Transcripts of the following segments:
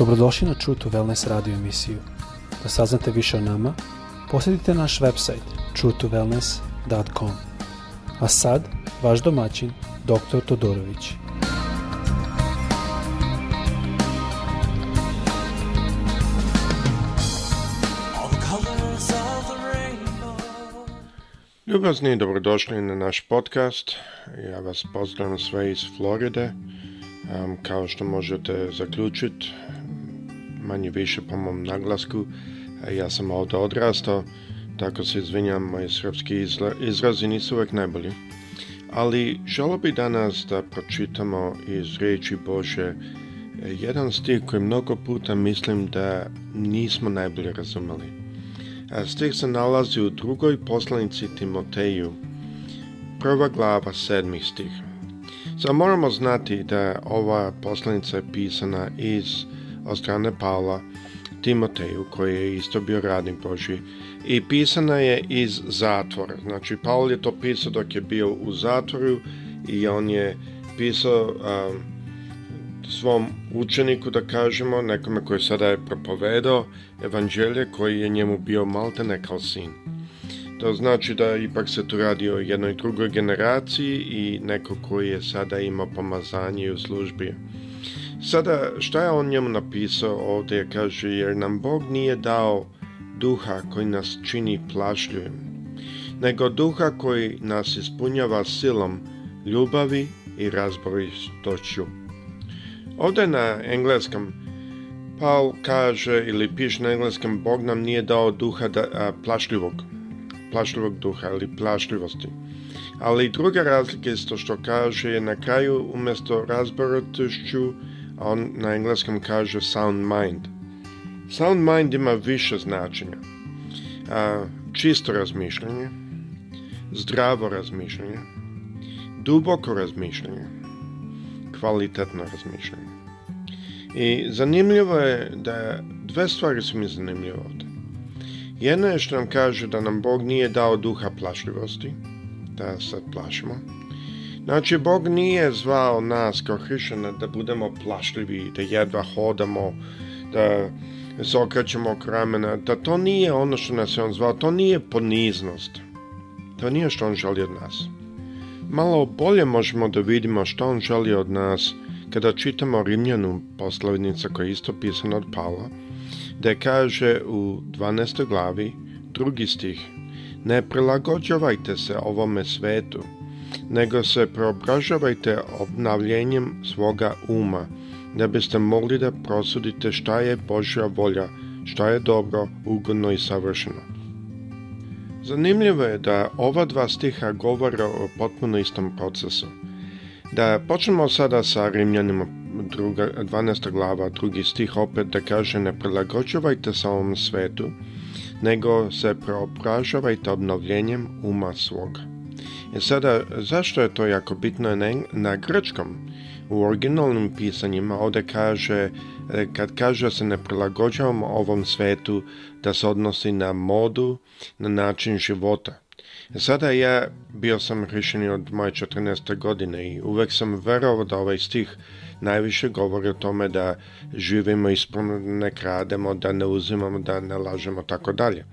Dobrodošli na True to Wellness radio emisiju. Da saznate više o nama, posjetite naš website truetowellness.com. A sad, vaš domaćin, dr. Todorović. Ljubazni, dobrodošli na naš podcast. Ja vas pozdravim sve iz Floride. Um, kao što možete zaključiti, manje više po mom naglasku. Ja sam ovdje odrastao, tako se izvinjam, moji srpski izrazi nisu uvijek najbolji. Ali želo bi danas da pročitamo iz riječi Bože jedan stih koji mnogo puta mislim da nismo najbolje razumeli. Stih se nalazi u drugoj poslanici Timoteju, prva glava sedmih stih. Za moramo znati da ova poslanica je pisana iz od strane Paula Timoteju koji je isto bio radnik Boži. i pisana je iz zatvora. Znači Paul je to pisao dok je bio u zatvoru i on je pisao svom učeniku da kažemo, nekome koji sada je propovedao evanđelje koji je njemu bio malte kao sin. To znači da ipak se tu radi o jednoj drugoj generaciji i neko koji je sada imao pomazanje u službi. Sada, šta je on njemu napisao ovdje? Kaže, jer nam Bog nije dao duha koji nas čini plašljivim, nego duha koji nas ispunjava silom ljubavi i razboristoću. Ovdje na engleskom Paul kaže ili piše na engleskom Bog nam nije dao duha da, plašljivog, plašljivog duha ili plašljivosti. Ali druga razlika isto što kaže je na kraju umjesto razboritošću a on na engleskom kaže sound mind. Sound mind ima više značenja. čisto razmišljanje, zdravo razmišljanje, duboko razmišljanje, kvalitetno razmišljanje. I zanimljivo je da dve stvari su mi zanimljive ovdje. Jedna je što nam kaže da nam Bog nije dao duha plašljivosti, da se plašimo, Znači, Bog nije zvao nas kao hrišćana da budemo plašljivi, da jedva hodamo, da se okrećemo ramena, da to nije ono što nas je on zvao, to nije poniznost. To nije što on želi od nas. Malo bolje možemo da vidimo što on želi od nas kada čitamo Rimljanu poslovnica koja je isto pisana od pala, da kaže u 12. glavi drugi stih Ne prilagođavajte se ovome svetu, nego se preobražavajte obnavljenjem svoga uma, da biste mogli da prosudite šta je Božja volja, šta je dobro, ugodno i savršeno. Zanimljivo je da ova dva stiha govore o potpuno istom procesu. Da počnemo sada sa Rimljanima 12. glava, drugi stih opet da kaže ne prilagođavajte sa ovom svetu, nego se preobražavajte obnovljenjem uma svoga. I e sada, zašto je to jako bitno na, grčkom? U originalnim pisanjima ovdje kaže, e, kad kaže da se ne prilagođavamo ovom svetu, da se odnosi na modu, na način života. E sada ja bio sam rješen od moje 14. godine i uvek sam verovao da ovaj stih najviše govori o tome da živimo da ne krademo, da ne uzimamo, da ne lažemo, tako dalje.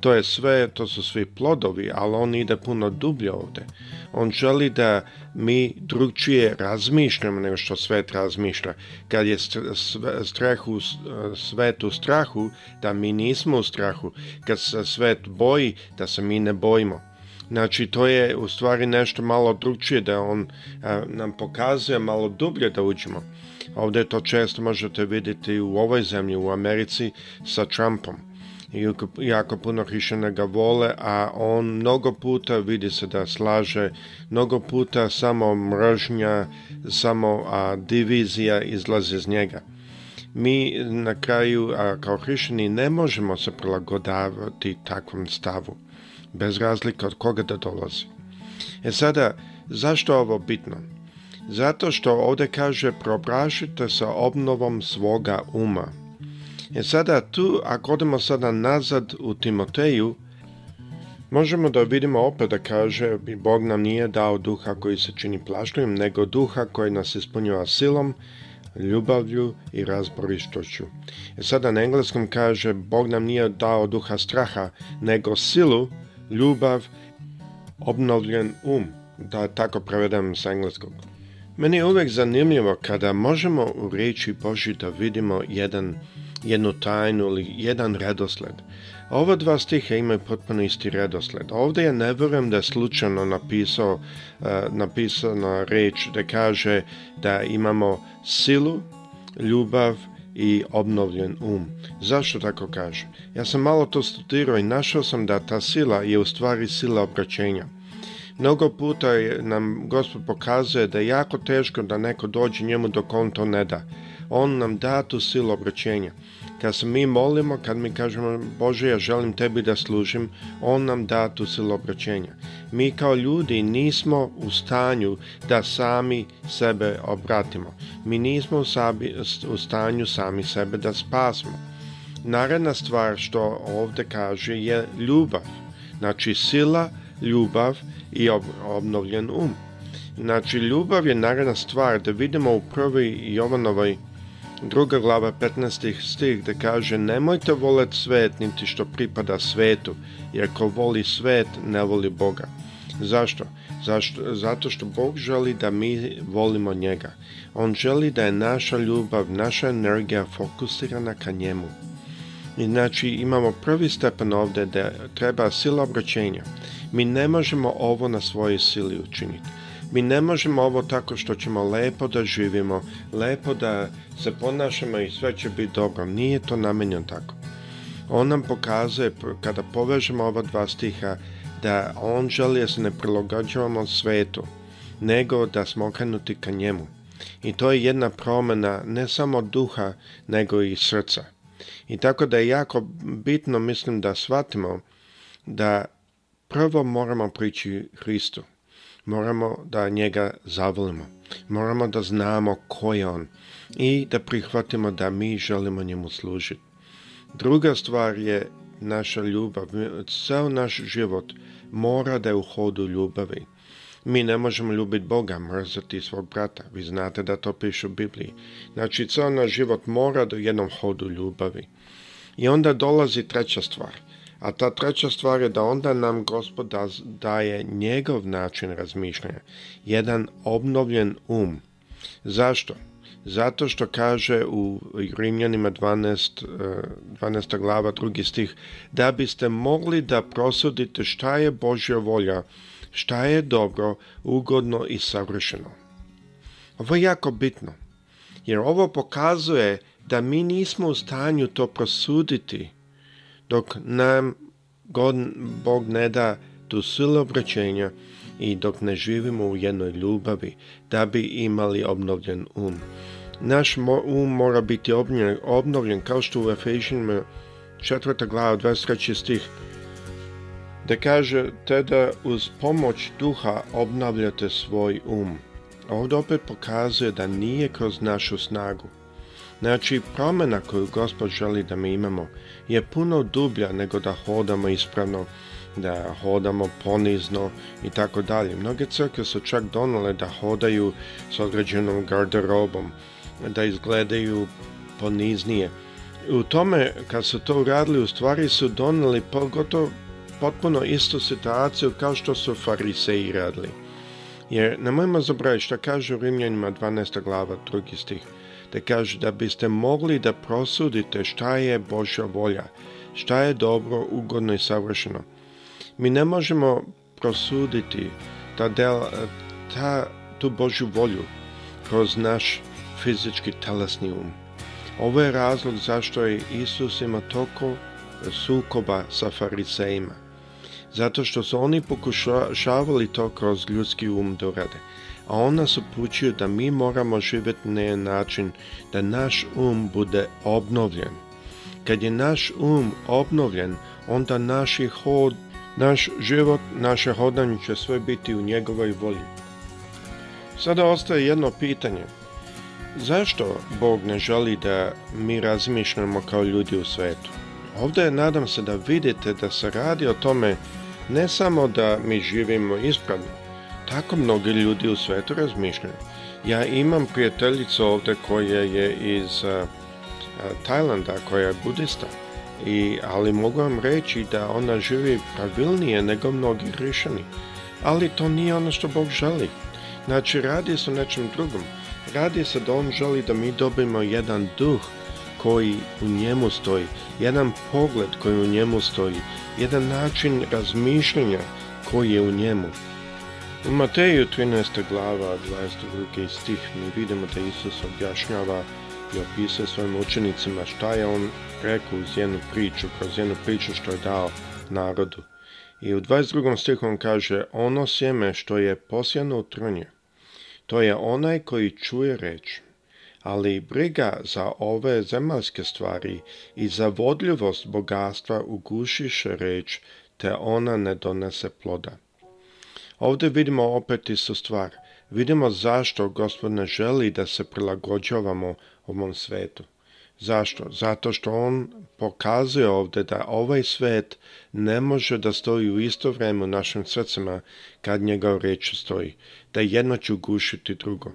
To je sve, to su svi plodovi, ali on ide puno dublje ovdje. On želi da mi drugčije razmišljamo nego što svet razmišlja. Kad je strah u svet u strahu, da mi nismo u strahu. Kad se svet boji, da se mi ne bojimo. Znači, to je u stvari nešto malo drugčije, da on nam pokazuje malo dublje da uđemo. Ovdje to često možete vidjeti u ovoj zemlji, u Americi, sa Trumpom Jako, jako puno ga vole, a on mnogo puta, vidi se da slaže, mnogo puta samo mržnja, samo a, divizija izlazi iz njega. Mi na kraju, a, kao hrišćani, ne možemo se prilagodavati takvom stavu, bez razlika od koga da dolazi. E sada, zašto ovo bitno? Zato što ovdje kaže, probrašite sa obnovom svoga uma E sada tu, ako odemo sada nazad u Timoteju, možemo da vidimo opet da kaže Bog nam nije dao duha koji se čini plašljivim, nego duha koji nas ispunjava silom, ljubavlju i razborištoću. I e sada na engleskom kaže Bog nam nije dao duha straha, nego silu, ljubav, obnovljen um, da tako prevedem sa engleskog. Meni je uvijek zanimljivo kada možemo u riječi Boži da vidimo jedan jednu tajnu ili jedan redosled. Ovo ova dva stiha imaju potpuno isti redosled. Ovdje ja ne vjerujem da je slučajno napisao, e, napisana reč da kaže da imamo silu, ljubav i obnovljen um. Zašto tako kaže? Ja sam malo to studirao i našao sam da ta sila je u stvari sila obraćenja. Mnogo puta nam Gospod pokazuje da je jako teško da neko dođe njemu dok on to ne da. On nam da tu silu obraćenja. Kad se mi molimo, kad mi kažemo Bože, ja želim tebi da služim, On nam da tu silu obraćenja. Mi kao ljudi nismo u stanju da sami sebe obratimo. Mi nismo u, stanju sami sebe da spasimo. Naredna stvar što ovdje kaže je ljubav. Znači sila, ljubav i obnovljen um. Znači ljubav je naredna stvar da vidimo u prvi Jovanovoj druga glava 15. stih da kaže nemojte volet svet niti što pripada svetu, jer ko voli svet ne voli Boga. Zašto? Zašto? Zato što Bog želi da mi volimo njega. On želi da je naša ljubav, naša energija fokusirana ka njemu. I znači imamo prvi stepen ovdje da treba sila obraćenja. Mi ne možemo ovo na svojoj sili učiniti. Mi ne možemo ovo tako što ćemo lepo da živimo, lepo da se ponašamo i sve će biti dobro. Nije to namenjeno tako. On nam pokazuje, kada povežemo ova dva stiha, da on želi da se ne prilagođavamo svetu, nego da smo okrenuti ka njemu. I to je jedna promjena ne samo duha, nego i srca. I tako da je jako bitno, mislim, da shvatimo da prvo moramo prići Hristu moramo da njega zavolimo. Moramo da znamo ko je on i da prihvatimo da mi želimo njemu služiti. Druga stvar je naša ljubav. Ceo naš život mora da je u hodu ljubavi. Mi ne možemo ljubiti Boga, mrzati svog brata. Vi znate da to piše u Bibliji. Znači, ceo naš život mora do jednom hodu ljubavi. I onda dolazi treća stvar – a ta treća stvar je da onda nam gospod daje njegov način razmišljanja. Jedan obnovljen um. Zašto? Zato što kaže u Rimljanima 12, 12. E, glava drugi stih da biste mogli da prosudite šta je Božja volja, šta je dobro, ugodno i savršeno. Ovo je jako bitno, jer ovo pokazuje da mi nismo u stanju to prosuditi, dok nam God, Bog ne da tu silu obraćenja i dok ne živimo u jednoj ljubavi, da bi imali obnovljen um. Naš um mora biti obnovljen, kao što u Efežinima četvrta glava 23 stih da kaže te da uz pomoć duha obnavljate svoj um. Ovdje opet pokazuje da nije kroz našu snagu, Znači, promjena koju Gospod želi da mi imamo je puno dublja nego da hodamo ispravno, da hodamo ponizno i tako dalje. Mnoge crkve su čak donale da hodaju s određenom garderobom, da izgledaju poniznije. U tome, kad su to uradili, u stvari su donali pogotovo potpuno istu situaciju kao što su fariseji radili. Jer nemojmo zaboraviti što kaže u Rimljanima 12. glava 2. stih te kaže da biste mogli da prosudite šta je Božja volja, šta je dobro, ugodno i savršeno. Mi ne možemo prosuditi ta, del ta tu Božju volju kroz naš fizički telesni um. Ovo je razlog zašto je Isus ima toliko sukoba sa farisejima. Zato što su oni pokušavali to kroz ljudski um dorade a on nas upućuje da mi moramo živjeti na jedan način da naš um bude obnovljen. Kad je naš um obnovljen, onda naši hod, naš život, naše hodanje će sve biti u njegovoj volji. Sada ostaje jedno pitanje. Zašto Bog ne želi da mi razmišljamo kao ljudi u svetu? Ovdje nadam se da vidite da se radi o tome ne samo da mi živimo ispravno, tako mnogi ljudi u svetu razmišljaju. Ja imam prijateljicu ovdje koja je iz eh, Tajlanda, koja je budista. I, ali mogu vam reći da ona živi pravilnije nego mnogi hrišani. Ali to nije ono što Bog želi. Znači, radi se o nečem drugom. Radi se da on želi da mi dobimo jedan duh koji u njemu stoji, jedan pogled koji u njemu stoji, jedan način razmišljanja koji je u njemu. U Mateju 13. glava 22. stih mi vidimo da Isus objašnjava i opisa svojim učenicima šta je on rekao uz jednu priču, kroz jednu priču što je dao narodu. I u 22. stihu on kaže, ono sjeme što je posjeno u trnje, to je onaj koji čuje reč, ali briga za ove zemaljske stvari i za vodljivost bogatstva ugušiše reč, te ona ne donese ploda. Ovdje vidimo opet istu stvar. Vidimo zašto gospod ne želi da se prilagođavamo ovom svetu. Zašto? Zato što on pokazuje ovdje da ovaj svet ne može da stoji u isto vrijeme u našim srcima kad u riječ stoji, da jedno će ugušiti drugo.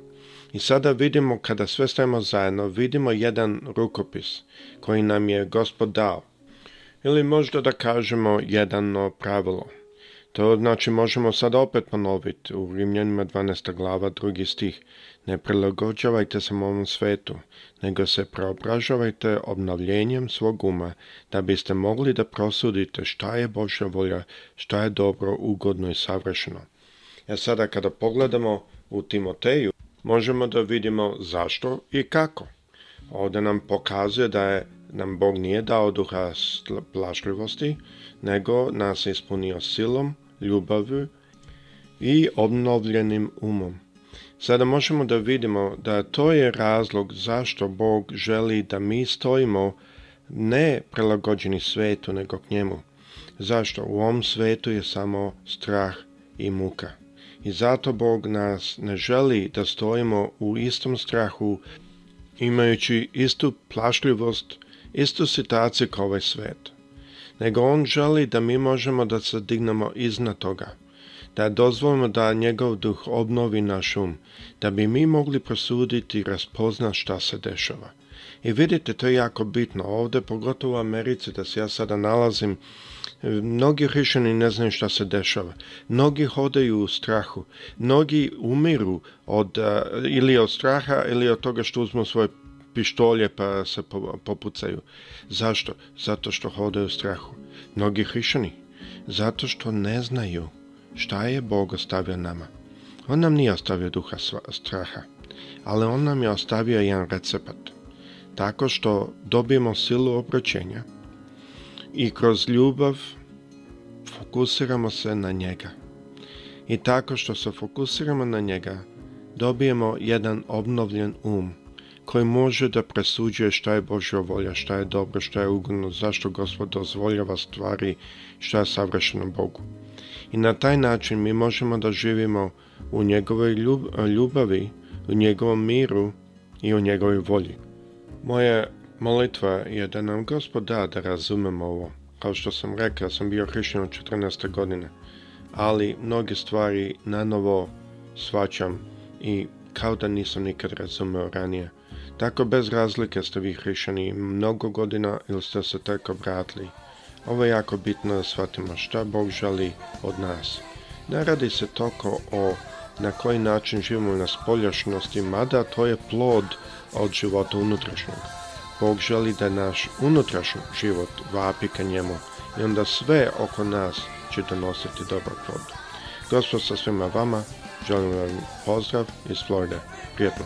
I sada vidimo, kada sve stajemo zajedno, vidimo jedan rukopis koji nam je gospod dao. Ili možda da kažemo jedano pravilo. To znači možemo sada opet ponoviti u Rimljanima 12. glava 2. stih. Ne prilagođavajte se ovom svetu, nego se preobražavajte obnavljenjem svog uma, da biste mogli da prosudite šta je Božja volja, šta je dobro, ugodno i savršeno. Ja e sada kada pogledamo u Timoteju, možemo da vidimo zašto i kako. Ovdje nam pokazuje da je nam Bog nije dao duha plašljivosti, nego nas je ispunio silom, ljubavlju i obnovljenim umom. Sada možemo da vidimo da to je razlog zašto Bog želi da mi stojimo ne prilagođeni svetu nego k njemu. Zašto? U ovom svetu je samo strah i muka. I zato Bog nas ne želi da stojimo u istom strahu imajući istu plašljivost, istu situaciju kao ovaj svet nego on želi da mi možemo da se dignemo iznad toga, da dozvolimo da njegov duh obnovi naš um, da bi mi mogli prosuditi i raspoznat šta se dešava. I vidite, to je jako bitno. Ovdje, pogotovo u Americi, da se ja sada nalazim, mnogi hrišćani ne znaju šta se dešava. Mnogi hodaju u strahu. Mnogi umiru od, ili od straha ili od toga što uzmu svoj pištolje pa se popucaju. Zašto? Zato što hodaju u strahu. Mnogi hrišani. Zato što ne znaju šta je Bog ostavio nama. On nam nije ostavio duha straha, ali on nam je ostavio jedan recept. Tako što dobijemo silu obraćenja i kroz ljubav fokusiramo se na njega. I tako što se fokusiramo na njega, dobijemo jedan obnovljen um, koji dakle, može da presuđuje šta je Božja volja, šta je dobro, šta je ugodno, zašto Gospod dozvoljava stvari, šta je savršeno Bogu. I na taj način mi možemo da živimo u njegovoj ljubavi, u njegovom miru i u njegovoj volji. Moja molitva je da nam Gospod da da razumemo ovo. Kao što sam rekao, sam bio hrišćan od 14. godine, ali mnoge stvari na novo svaćam i kao da nisam nikad razumeo ranije. Tako bez razlike ste vi hrišćani mnogo godina ili ste se tek obratili. Ovo je jako bitno da shvatimo šta Bog želi od nas. Ne radi se toko o na koji način živimo na spoljašnosti, mada to je plod od života unutrašnjeg. Bog želi da naš unutrašnji život vapi ka njemu i onda sve oko nas će donositi dobar plod. Gospod sa svima vama, želim vam pozdrav iz Florida. Prijetno!